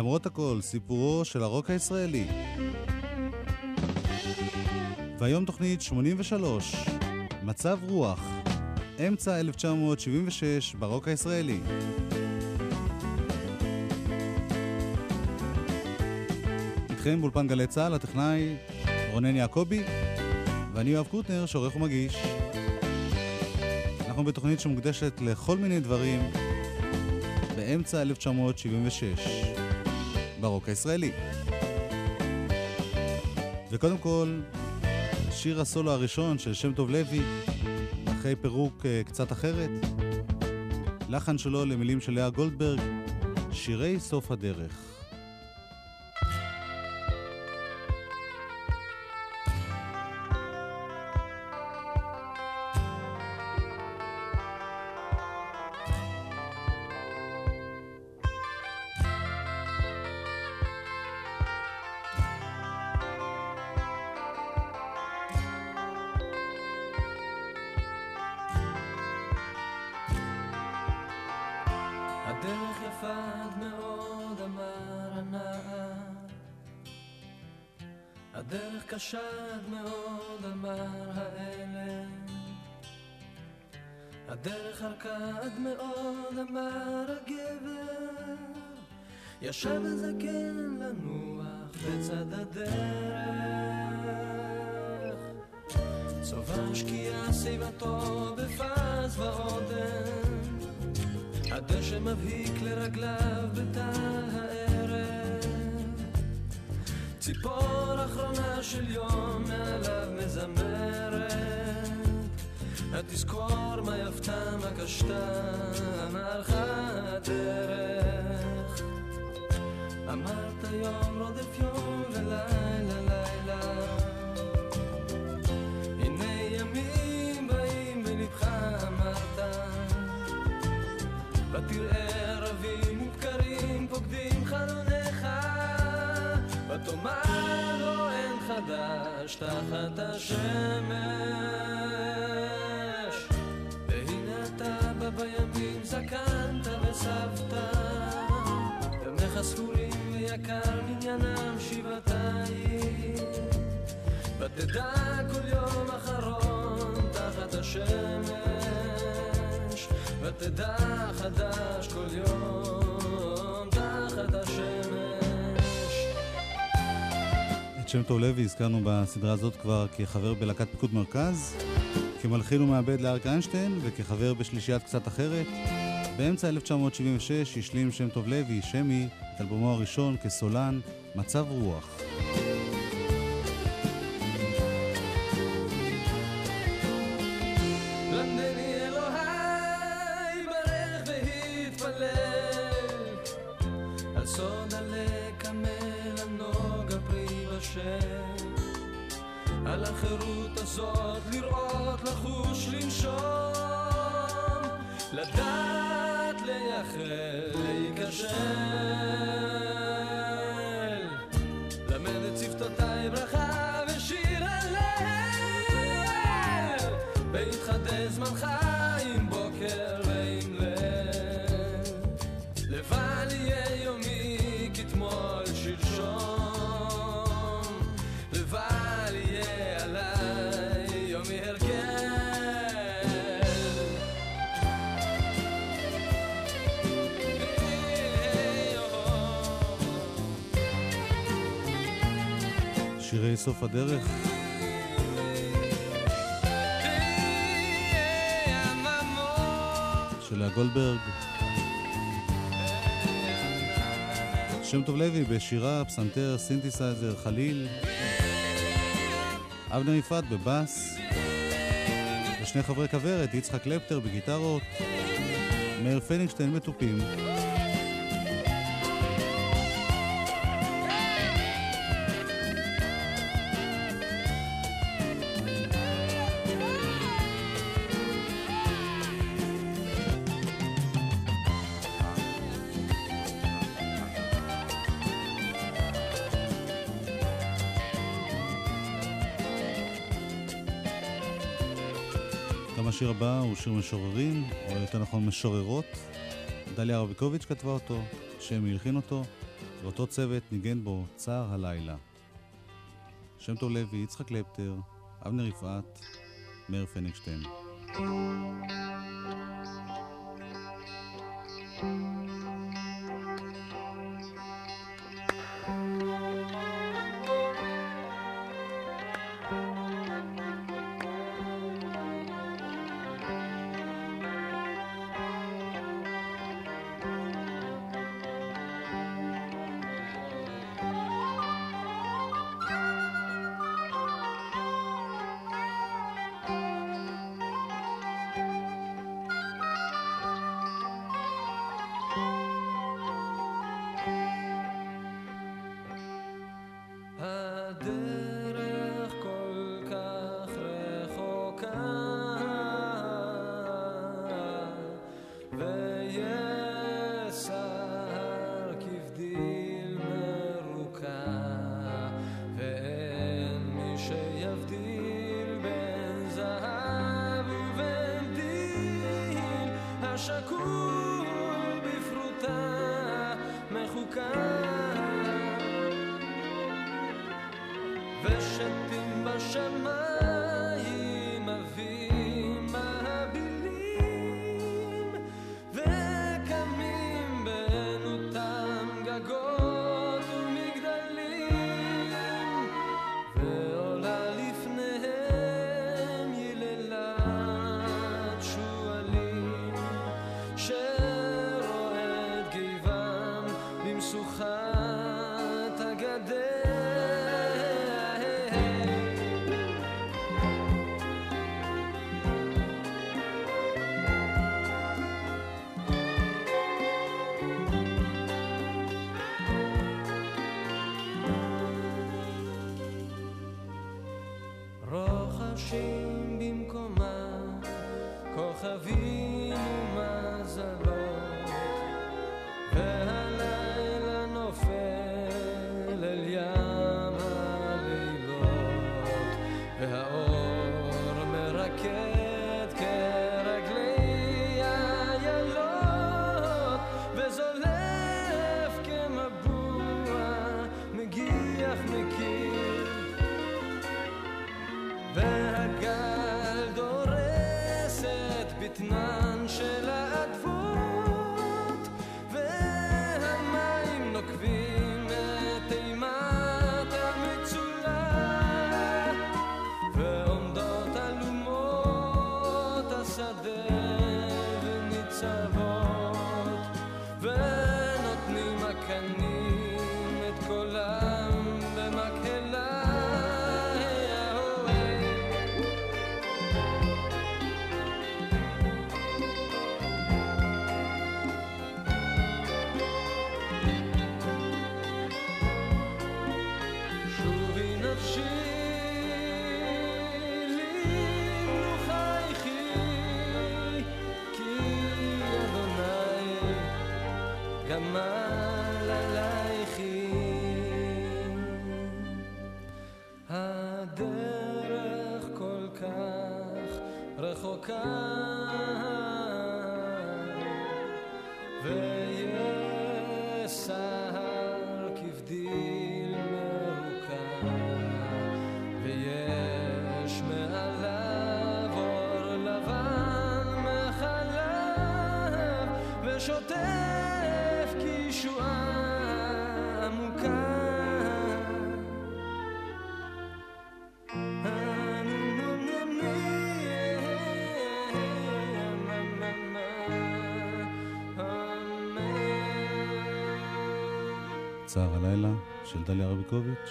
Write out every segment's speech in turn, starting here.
למרות הכל, סיפורו של הרוק הישראלי. והיום תוכנית 83, מצב רוח, אמצע 1976 ברוק הישראלי. איתכם באולפן גלי צה"ל, הטכנאי רונן יעקבי, ואני יואב קוטנר, שעורך ומגיש. אנחנו בתוכנית שמוקדשת לכל מיני דברים באמצע 1976 ברוק הישראלי. וקודם כל, שיר הסולו הראשון של שם טוב לוי, אחרי פירוק uh, קצת אחרת, לחן שלו למילים של לאה גולדברג, שירי סוף הדרך. ציפור אחרונה של יום מעליו מזמרת. התזכור מה יפתה מה קשתה הלכה הדרך אמרת יום רודף יום ולילה לילה. הנה ימים באים בלבך אמרת. ותראה ותאמר לו אין חדש תחת השמש? והנה אתה בא בימים זקנת וסבת ימיך ספורים ויקר מניינם שבעתיים. ותדע כל יום אחרון תחת השמש. ותדע חדש כל יום שם טוב לוי הזכרנו בסדרה הזאת כבר כחבר בלהקת פיקוד מרכז, כמלחין ומעבד לאריק איינשטיין וכחבר בשלישיית קצת אחרת. באמצע 1976 השלים שם טוב לוי, שמי, את אלבומו הראשון כסולן, מצב רוח. שירי סוף הדרך. של לאה גולדברג. שם טוב לוי בשירה, פסנתר, סינתסייזר, חליל. אבנר יפעת בבאס. ושני חברי כוורת, יצחק קלפטר בגיטרות. מאיר פניגשטיין מתופים. הבא הוא שיר משוררים, או יותר נכון משוררות. דליה רביקוביץ' כתבה אותו, שמי הלחין אותו, ואותו צוות ניגן בו צער הלילה. שם טוב לוי, יצחק קלפטר, אבנר יפעת, מאיר פניגשטיין. צער הלילה של דליה רביקוביץ'.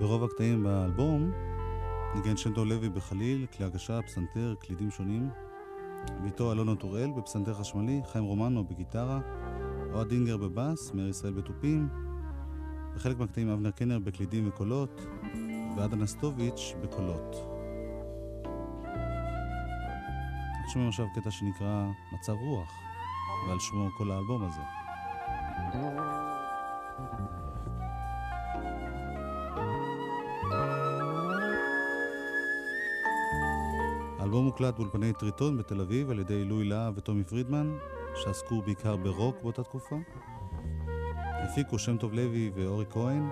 ברוב הקטעים באלבום ניגן שנדו לוי בחליל, כלי הגשה, פסנתר, קלידים שונים, ואיתו אלונה טוראל בפסנתר חשמלי, חיים רומנו בגיטרה, אוהד דינגר בבאס, מאיר ישראל בתופים, וחלק מהקטעים אבנר קנר בקלידים וקולות, ועדה נסטוביץ' בקולות. שומעים עכשיו קטע שנקרא מצב רוח. ועל שמו כל האלבום הזה. האלבום מוקלט באולפני טריטון בתל אביב על ידי לואי להב וטומי פרידמן, שעסקו בעיקר ברוק באותה תקופה. הפיקו שם טוב לוי ואורי כהן.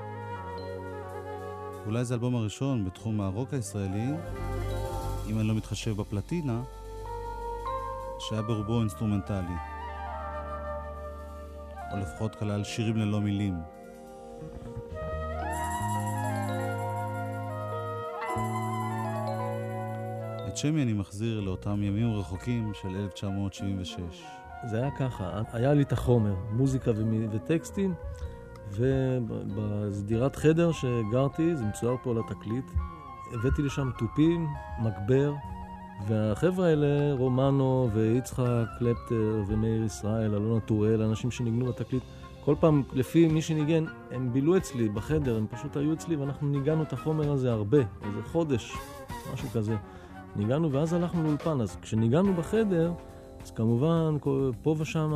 אולי זה האלבום הראשון בתחום הרוק הישראלי, אם אני לא מתחשב בפלטינה, שהיה ברובו אינסטרומנטלי. או לפחות כלל שירים ללא מילים. את שמי אני מחזיר לאותם ימים רחוקים של 1976. זה היה ככה, היה לי את החומר, מוזיקה וטקסטים, ובדירת חדר שגרתי, זה מצויר פה על התקליט, הבאתי לשם תופים, מגבר, והחבר'ה האלה, רומנו ויצחק קלפטר ומאיר ישראל, אלונה טוראל, אנשים שניגנו בתקליט, כל פעם, לפי מי שניגן, הם בילו אצלי בחדר, הם פשוט היו אצלי ואנחנו ניגענו את החומר הזה הרבה, איזה חודש, משהו כזה. ניגענו ואז הלכנו לאולפן, אז כשניגענו בחדר, אז כמובן, פה ושם,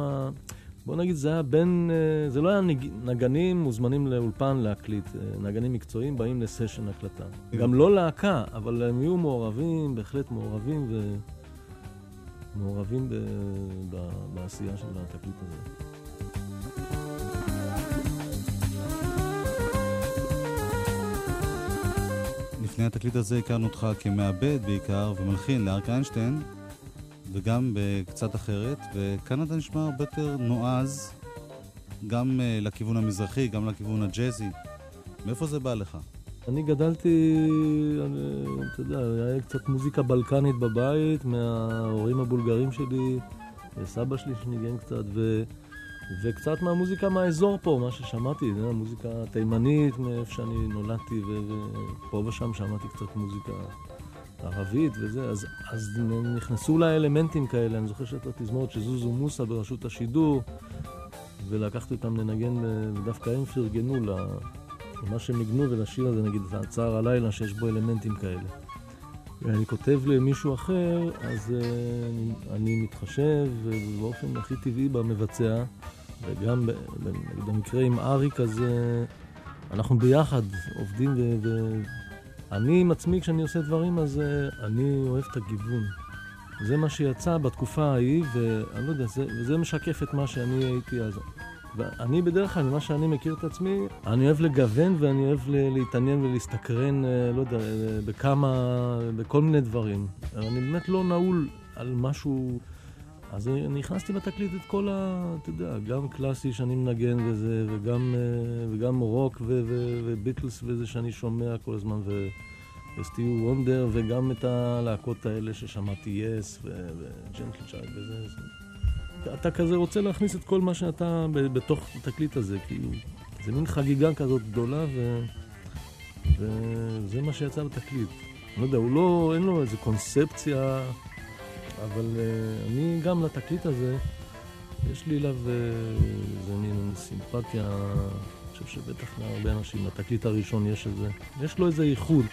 בוא נגיד, זה היה בין, אה, זה לא היה נג, נגנים מוזמנים לאולפן להקליט, אה, נגנים מקצועיים באים לסשן הקלטה. כן. גם לא להקה, אבל הם יהיו מעורבים, בהחלט מעורבים ו... מעורבים ב... ב... בעשייה של התקליט הזה. לפני התקליט הזה הכרנו אותך כמעבד בעיקר ומלחין לארק איינשטיין, וגם בקצת אחרת, אתה נשמע הרבה יותר נועז, גם uh, לכיוון המזרחי, גם לכיוון הג'אזי. מאיפה זה בא לך? אני גדלתי, אני, אתה יודע, היה קצת מוזיקה בלקנית בבית, מההורים הבולגרים שלי, וסבא שלי שניגן קצת, ו... וקצת מהמוזיקה מהאזור פה, מה ששמעתי, זה מוזיקה תימנית, מאיפה שאני נולדתי, ופה ושם שמעתי קצת מוזיקה ערבית וזה, אז, אז נכנסו לה אלמנטים כאלה, אני זוכר שהייתה תזמורת שזוזו מוסה ברשות השידור, ולקחתי אותם לנגן, ודווקא הם פרגנו למה שהם ניגנו ולשיר הזה, נגיד, הצער הלילה, שיש בו אלמנטים כאלה. ואני כותב למישהו אחר, אז uh, אני מתחשב, ובאופן הכי טבעי במבצע, וגם במקרה עם אריק, אז uh, אנחנו ביחד עובדים, ואני עם עצמי, כשאני עושה דברים, אז uh, אני אוהב את הגיוון. זה מה שיצא בתקופה ההיא, ואני לא יודע, זה, וזה משקף את מה שאני הייתי אז. ואני בדרך כלל, ממה שאני מכיר את עצמי, אני אוהב לגוון ואני אוהב להתעניין ולהסתקרן, אה, לא יודע, אה, בכמה, בכל מיני דברים. אני באמת לא נעול על משהו... אז אני הכנסתי לתקליט את כל ה... אתה יודע, גם קלאסי שאני מנגן וזה, וגם, אה, וגם רוק ו- ו- וביטלס וזה שאני שומע כל הזמן. וסטיו וונדר, וגם את הלהקות האלה ששמעתי, יס, וג'נטל צ'ייד וזה. אתה כזה רוצה להכניס את כל מה שאתה בתוך התקליט הזה, כאילו, זה מין חגיגה כזאת גדולה, ו... וזה מה שיצא לתקליט. לא יודע, הוא לא, אין לו איזה קונספציה, אבל uh, אני גם לתקליט הזה, יש לי אליו איזה uh, מין סימפתיה, אני חושב שבטח להרבה אנשים, לתקליט הראשון יש איזה, יש לו איזה ייחוד.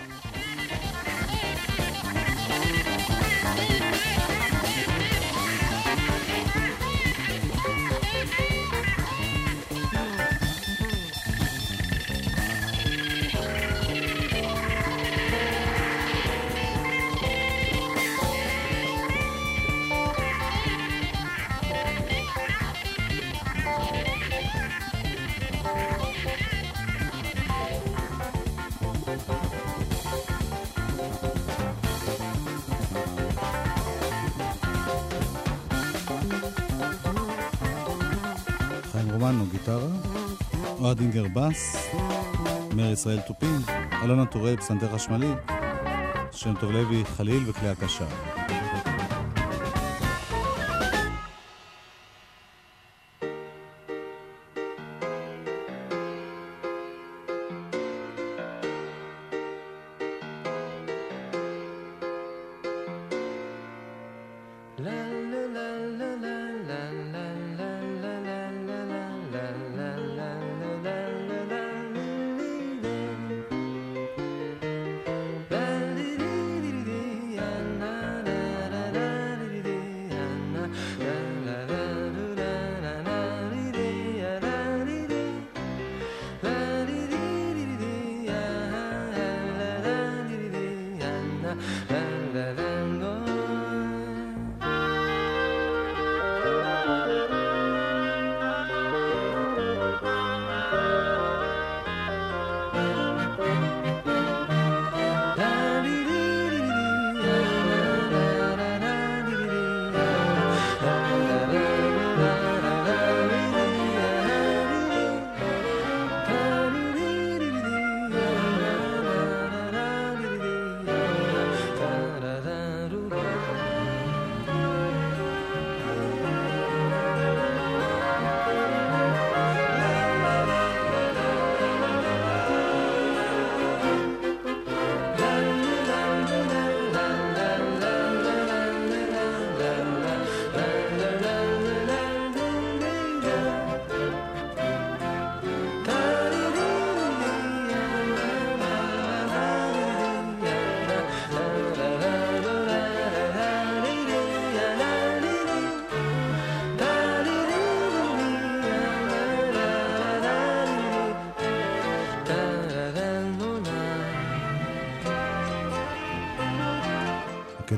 ישראל תופים, אלונה טוראל פסנתר חשמלי, שם טוב לוי חליל וכלי הקשה.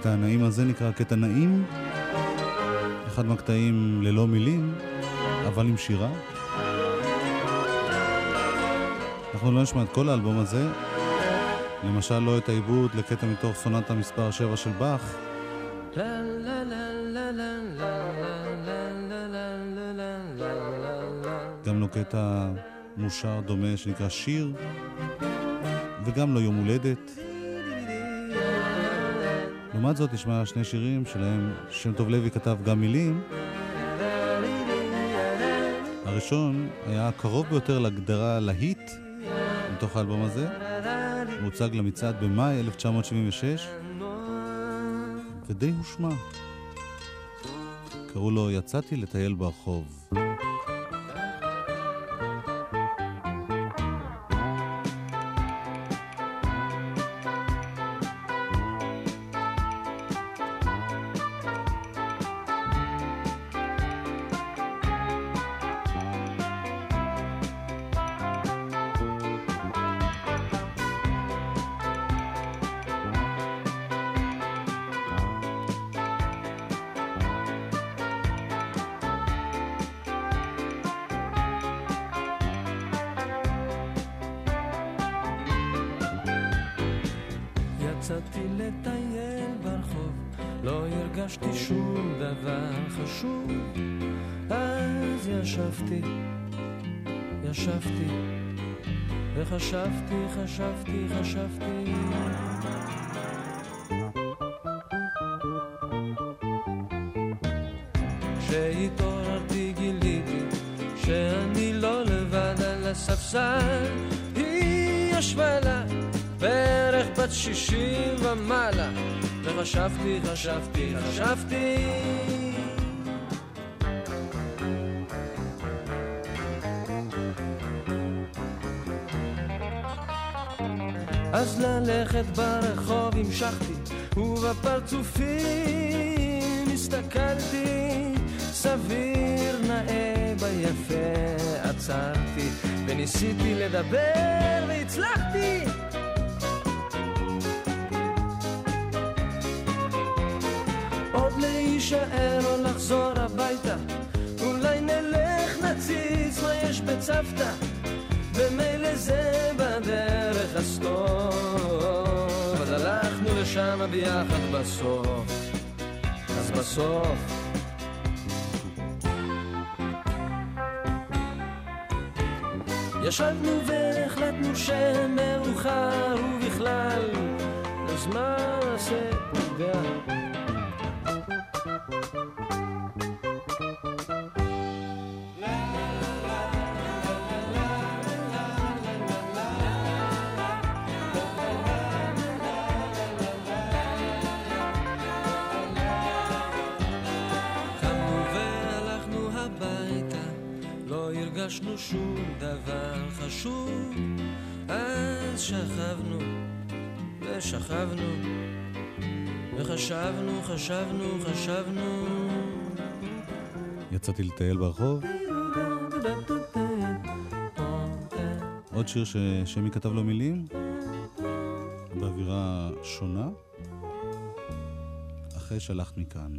הנעים הזה נקרא קטע נעים, אחד מהקטעים ללא מילים, אבל עם שירה. אנחנו לא נשמע את כל האלבום הזה, למשל לא את העיבוד לקטע מתוך סונטה מספר 7 של באך. גם לא קטע מושר דומה שנקרא שיר, וגם לא יום הולדת. לעומת זאת נשמע שני שירים שלהם שם טוב לוי כתב גם מילים. הראשון היה קרוב ביותר להגדרה להיט מתוך האלבום הזה. הוצג למצעד במאי 1976, ודי הושמע. קראו לו יצאתי לטייל ברחוב. יצאתי לטייל ברחוב, לא הרגשתי שום דבר חשוב. אז ישבתי, ישבתי, וחשבתי, חשבתי, חשבתי. שישים ומעלה, וחשבתי, חשבתי, חשבתי. אז ללכת ברחוב המשכתי, ובפרצופים הסתכלתי, סביר נאה ביפה עצרתי, וניסיתי לדבר והצלחתי. בצוותא, ומילא זה בדרך אז טוב, אז הלכנו לשם ביחד בסוף, אז בסוף. ישבנו והחלטנו שמאוחר ובכלל, אז מה נעשה? הרגשנו שום דבר חשוב. אז שכבנו ושכבנו, וחשבנו, חשבנו, חשבנו. יצאתי לטייל ברחוב. עוד שיר ששמי כתב לו מילים, באווירה שונה, אחרי שהלכת מכאן.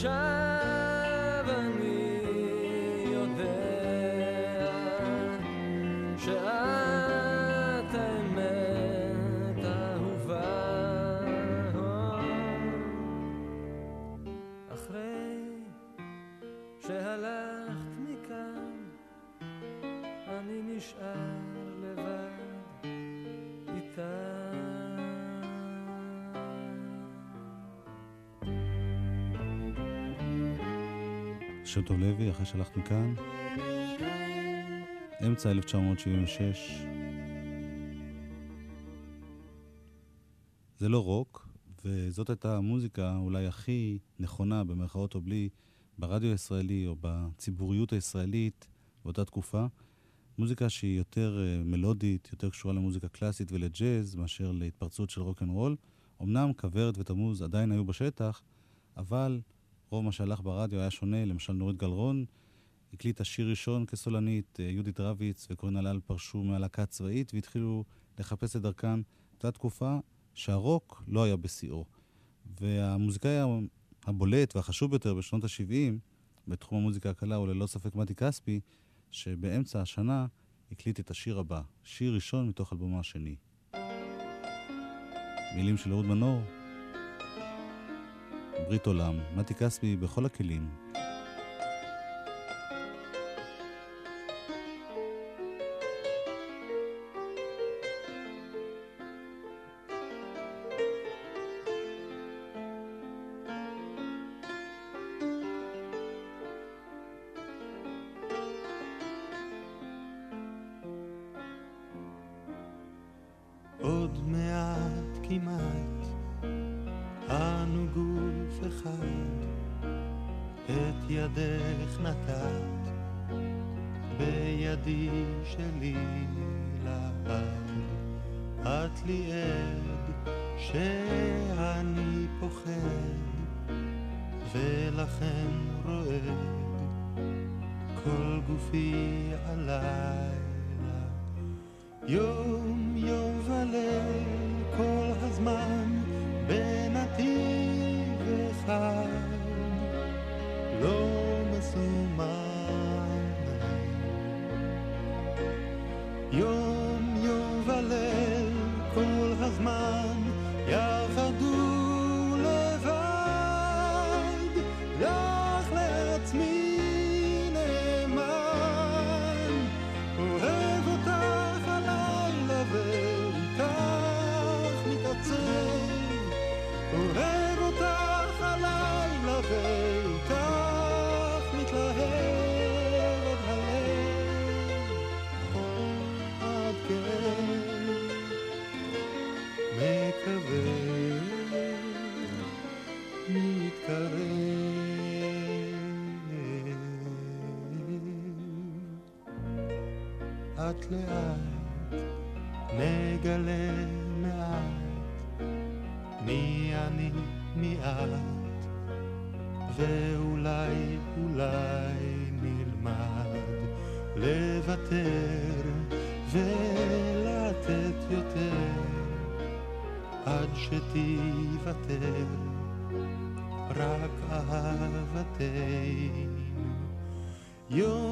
עכשיו שם טוב לוי, אחרי שהלכת מכאן. אמצע 1976. זה לא רוק, וזאת הייתה המוזיקה אולי הכי נכונה, במרכאות או בלי, ברדיו הישראלי או בציבוריות הישראלית באותה תקופה. מוזיקה שהיא יותר uh, מלודית, יותר קשורה למוזיקה קלאסית ולג'אז, מאשר להתפרצות של רוקנרול. אמנם כוורת ותמוז עדיין היו בשטח, אבל רוב מה שהלך ברדיו היה שונה. למשל נורית גלרון הקליטה שיר ראשון כסולנית, uh, יהודית רביץ וקורין הלל פרשו מהלהקה הצבאית והתחילו לחפש את דרכן. זו תקופה שהרוק לא היה בשיאו. והמוזיקאי הבולט והחשוב ביותר בשנות ה-70 בתחום המוזיקה הקלה הוא ללא ספק מתי כספי, שבאמצע השנה הקליט את השיר הבא, שיר ראשון מתוך אלבומו השני. מילים של אהוד מנור, ברית עולם, מתי כספי בכל הכלים. לאט לאט נגלה מעט מי אני מי את ואולי אולי נלמד לוותר ולתת יותר עד שתיוותר רק אהבתנו. יום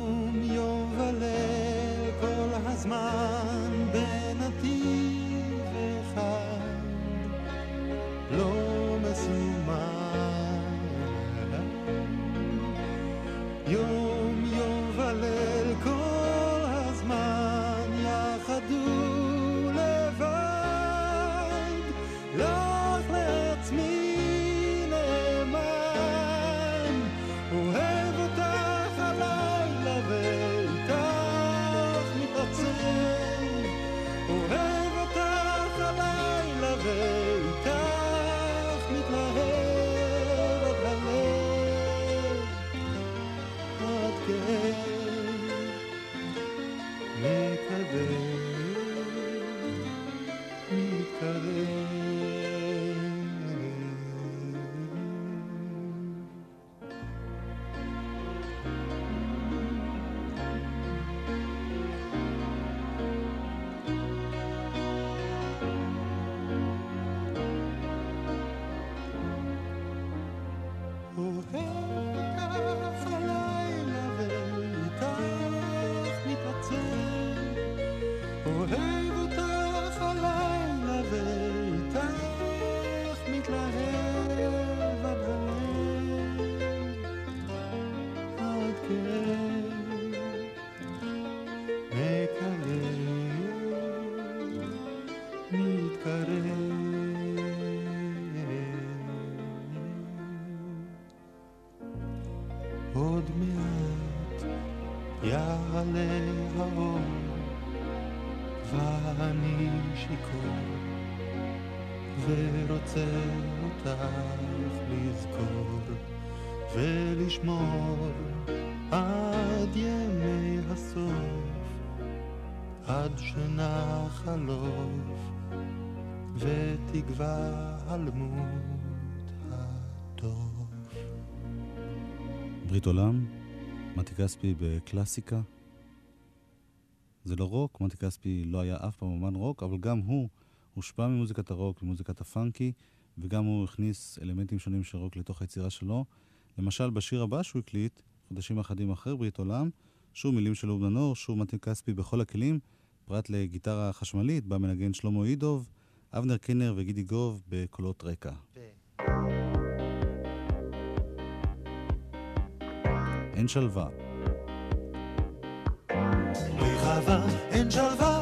ורוצה אותך לזכור ולשמור עד ימי הסוף עד שנח חלוף ותגווע אלמות הטוב ברית עולם, מתי כספי בקלאסיקה. זה לא רוק, מתי כספי לא היה אף פעם אומן רוק, אבל גם הוא הושפע ממוזיקת הרוק ומוזיקת הפאנקי, וגם הוא הכניס אלמנטים שונים של רוק לתוך היצירה שלו. למשל, בשיר הבא שהוא הקליט, חודשים אחדים אחרי ברית עולם, שוב מילים של אובנה נור, שוב מתי כספי בכל הכלים, פרט לגיטרה חשמלית, בה מנגן שלמה אידוב, אבנר קינר וגידי גוב בקולות רקע. אין שלווה. אין שלווה,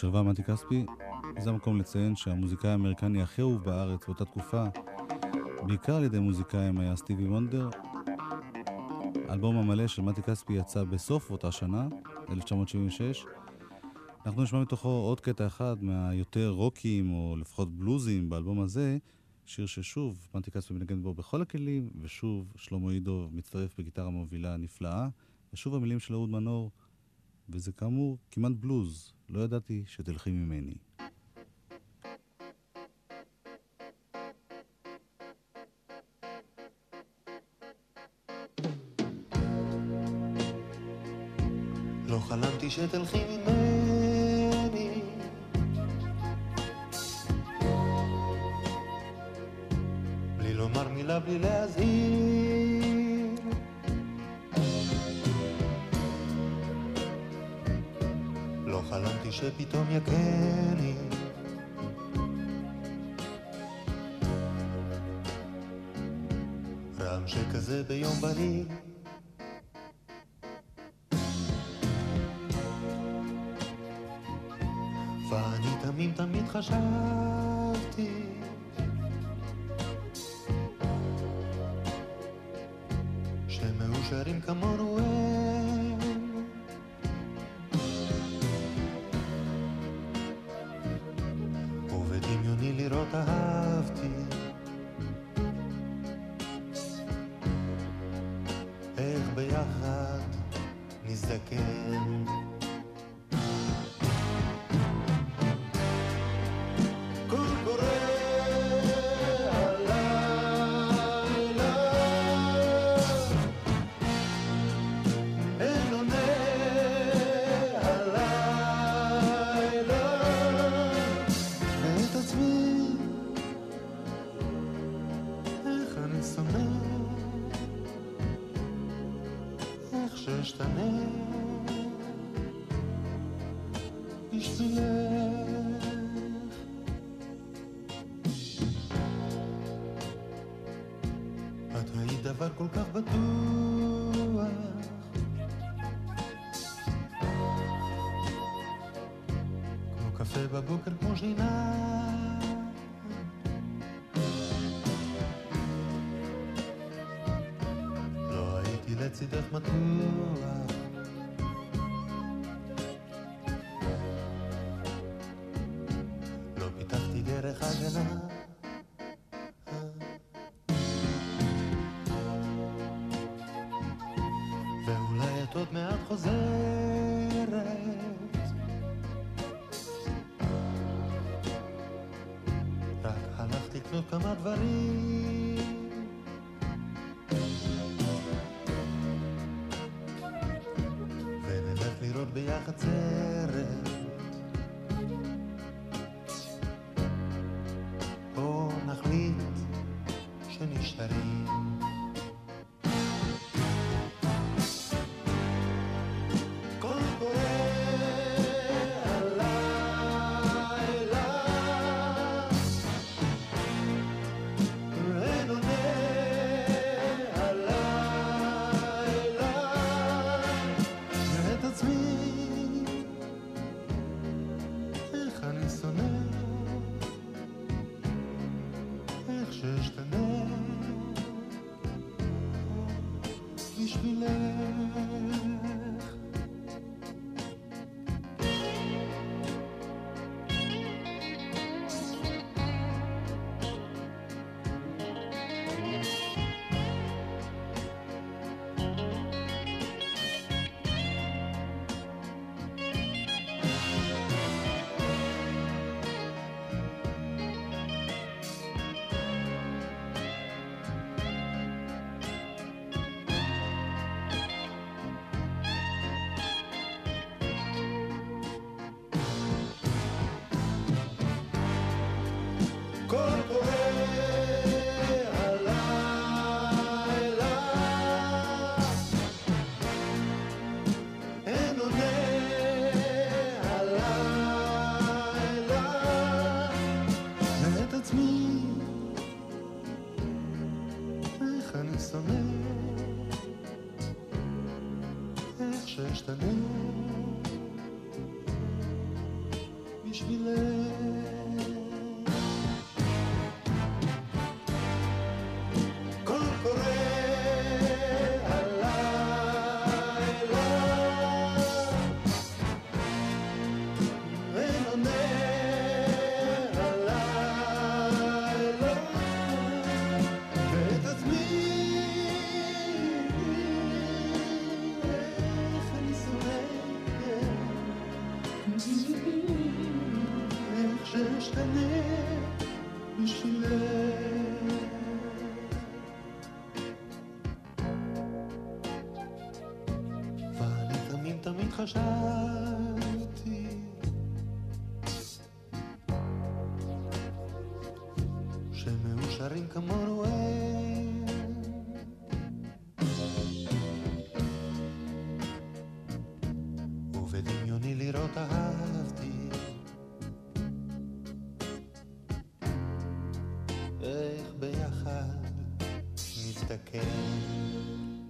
שלווה מתי כספי. זה המקום לציין שהמוזיקאי האמריקני הכי אהוב בארץ באותה תקופה, בעיקר על ידי מוזיקאים, היה סטיבי וונדר. האלבום המלא של מתי כספי יצא בסוף אותה שנה, 1976. אנחנו נשמע מתוכו עוד קטע אחד מהיותר רוקים, או לפחות בלוזים באלבום הזה, שיר ששוב, מתי כספי מנגן בו בכל הכלים, ושוב שלמה עידו מצטרף בגיטרה מובילה נפלאה, ושוב המילים של אהוד מנור, וזה כאמור כמעט בלוז, לא ידעתי שתלכי ממני. לא חלמתי שתלכי ממני vita mia che דבר כל כך בטוח. כמו קפה בבוקר, כמו שינה. לא הייתי לצידך מתוח כמה דברים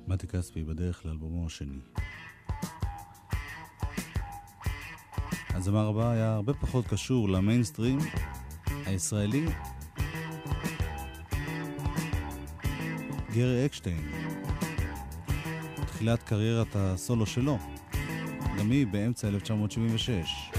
מתי כספי בדרך לאלבומו השני. הזמר הבא היה הרבה פחות קשור למיינסטרים הישראלי. גרי אקשטיין, תחילת קריירת הסולו שלו, גם היא באמצע 1976.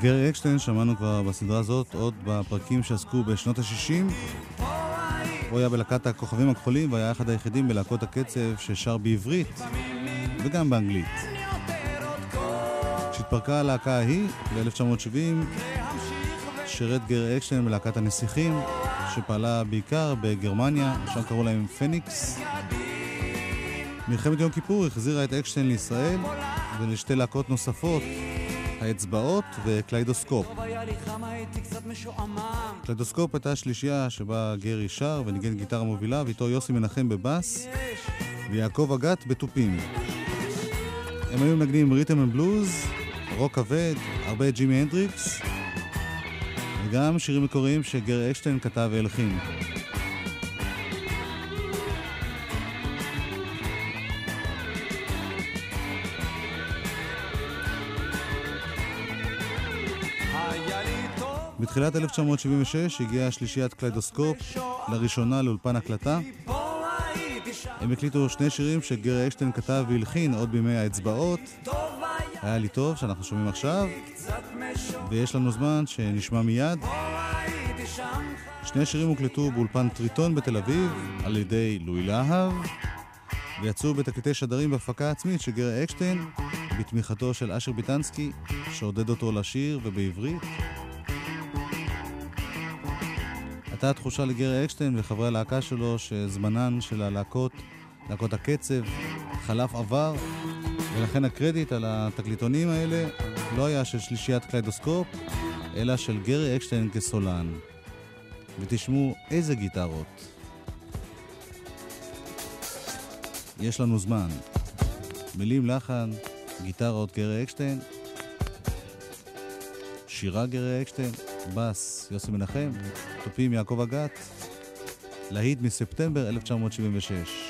גרי אקשטיין שמענו כבר בסדרה הזאת, עוד בפרקים שעסקו בשנות ה-60. פה, הייתי הוא היה בלהקת הכוכבים הכחולים והיה אחד היחידים בלהקות הקצב ששר בעברית וגם באנגלית. כשהתפרקה הלהקה ההיא, ב-1970, להמשיך ו... שירת גרי אקשטיין בלהקת הנסיכים, שפעלה בעיקר בגרמניה, שם קראו להם פניקס. מלחמת יום כיפור החזירה את אקשטיין לישראל ולשתי להקות נוספות, האצבעות וקליידוסקופ. קליידוסקופ הייתה שלישייה שבה גרי שר וניגן גיטרה מובילה ואיתו יוסי מנחם בבאס ויעקב אגת בתופים. הם היו מנגנים rhythm and blues, רוק כבד, הרבה ג'ימי הנדריקס וגם שירים מקוריים שגרי אקשטיין כתב והלחין. בתחילת 1976 הגיעה שלישיית קליידוסקופ לראשונה לאולפן הקלטה. הם הקליטו שני שירים שגרי אקשטיין כתב והלחין עוד בימי האצבעות. היה לי טוב, שאנחנו שומעים עכשיו. ויש לנו זמן שנשמע מיד. שני השירים הוקלטו באולפן טריטון בתל אביב על ידי לואי להב, ויצאו בתקליטי שדרים בהפקה עצמית של גרי אקשטיין, בתמיכתו של אשר ביטנסקי, שעודד אותו לשיר ובעברית. הייתה תחושה לגרי אקשטיין וחברי הלהקה שלו שזמנן של הלהקות, להקות הקצב, חלף עבר, ולכן הקרדיט על התקליטונים האלה לא היה של שלישיית קליידוסקופ, אלא של גרי אקשטיין כסולן. ותשמעו איזה גיטרות. יש לנו זמן. מילים לחן, גיטרות גרי אקשטיין, שירה גרי אקשטיין, בס יוסי מנחם, תופים יעקב אגת, להיט מספטמבר 1976.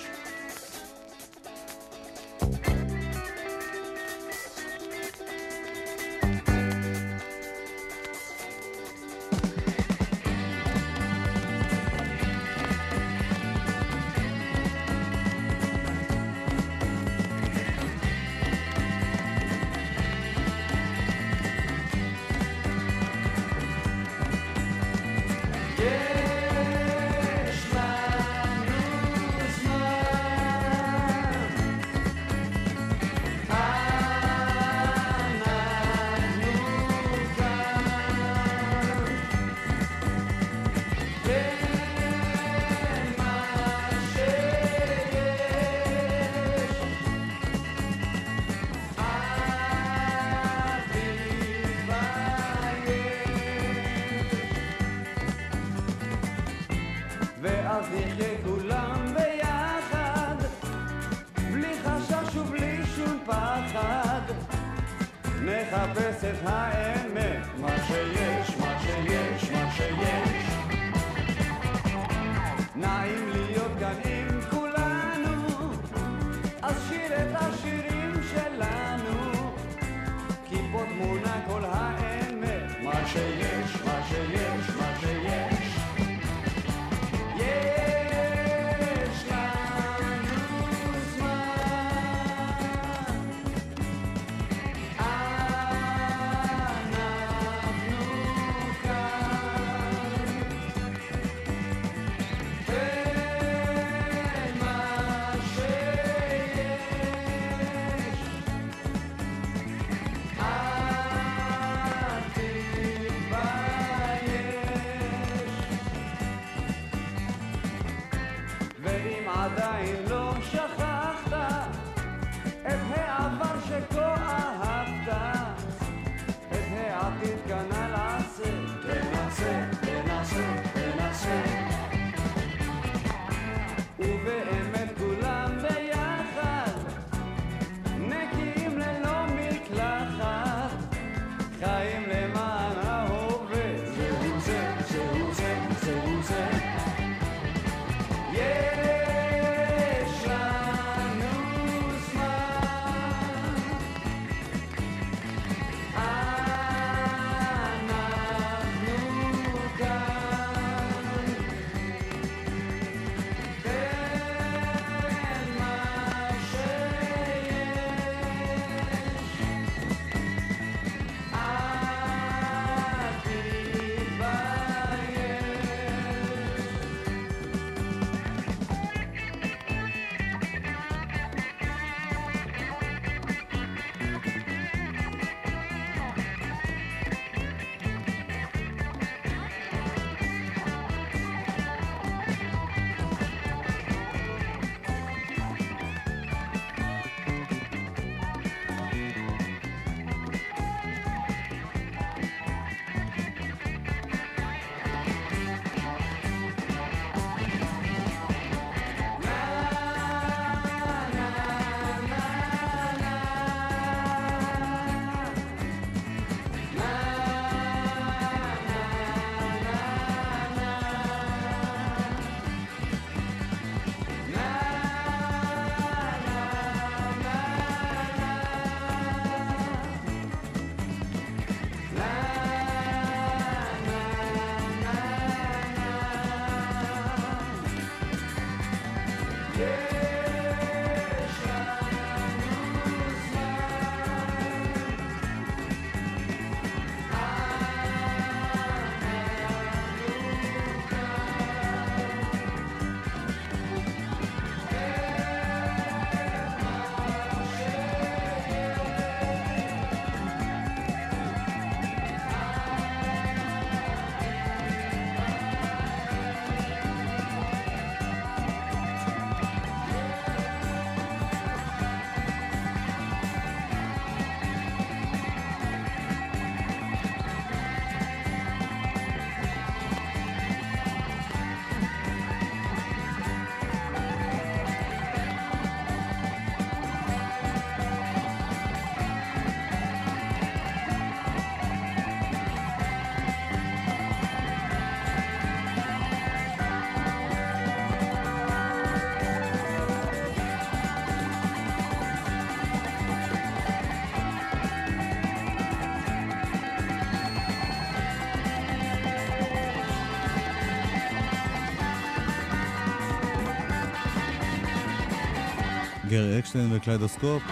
אקשטיין וקליידוסקופ.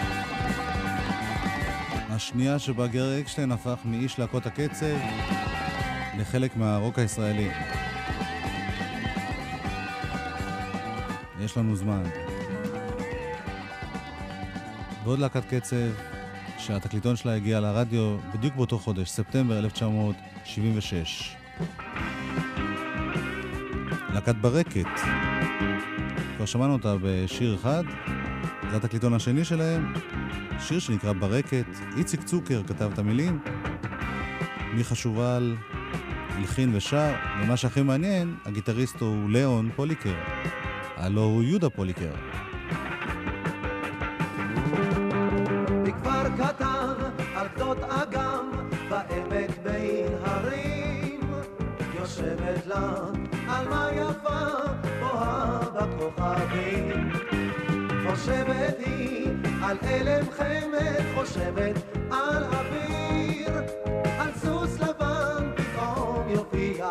השנייה שבה גרי אקשטיין הפך מאיש להקות הקצב לחלק מהרוק הישראלי. יש לנו זמן. ועוד להקת קצב שהתקליטון שלה הגיע לרדיו בדיוק באותו חודש, ספטמבר 1976. להקת ברקת. כבר שמענו אותה בשיר אחד, זה התקליטון השני שלהם, שיר שנקרא ברקת, איציק צוקר כתב את המילים, מיכה שובל הלחין ושר, ומה שהכי מעניין, הגיטריסט הוא ליאון פוליקר, הלו הוא יהודה פוליקר. על יושבת לה עלמה יפה בוהה בכוכבים חושבת היא על אלם חמד חושבת על אוויר. על סוס לבן פתאום יופיע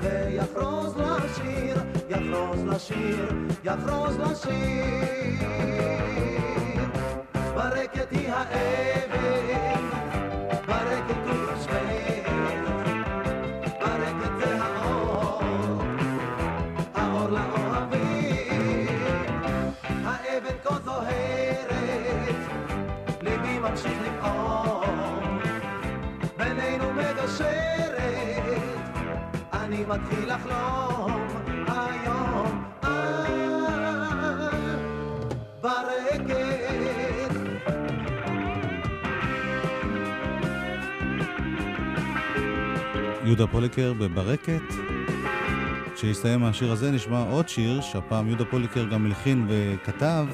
ויחרוז לשיר יחרוז לשיר יחרוז לשיר. ברקת היא האבן, ברקת. יהודה פוליקר בברקת. כשיסתיים השיר הזה נשמע עוד שיר, שהפעם יהודה פוליקר גם הלחין וכתב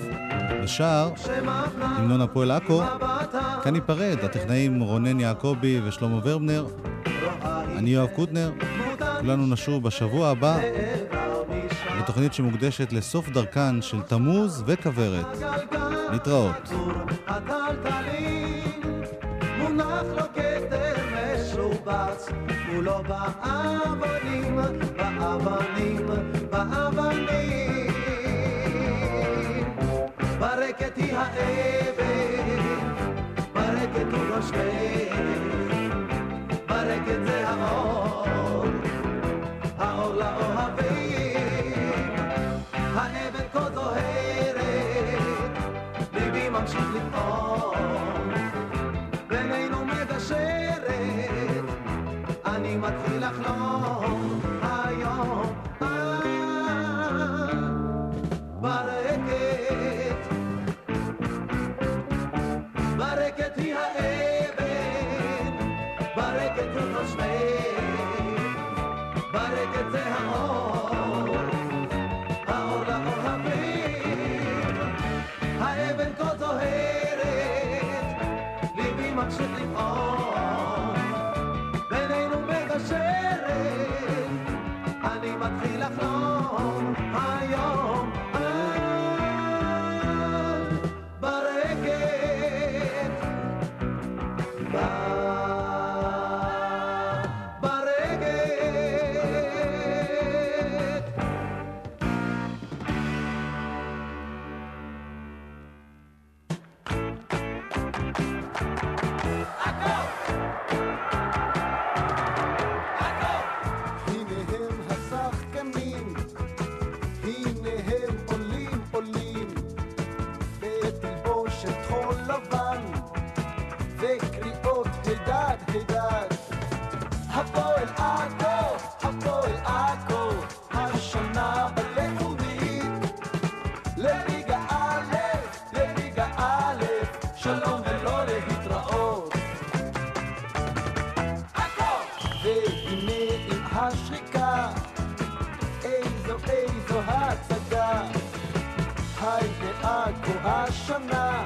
ושר, המנון הפועל עכו. כאן ניפרד, הטכנאים רונן יעקבי ושלמה ורבנר, אני יואב קוטנר, כולנו נשוב בשבוע הבא בתוכנית שמוקדשת לסוף דרכן של תמוז וכוורת. משובץ כולו באבנים, באבנים, באבנים. ברקת היא האבן, שווה ברקת זה האור, האור לאוהבים האבן כה זוהרת ליבי ממשיך לפעום, השנה, להיות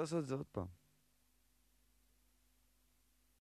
רוצה לעשות את זה עוד פעם.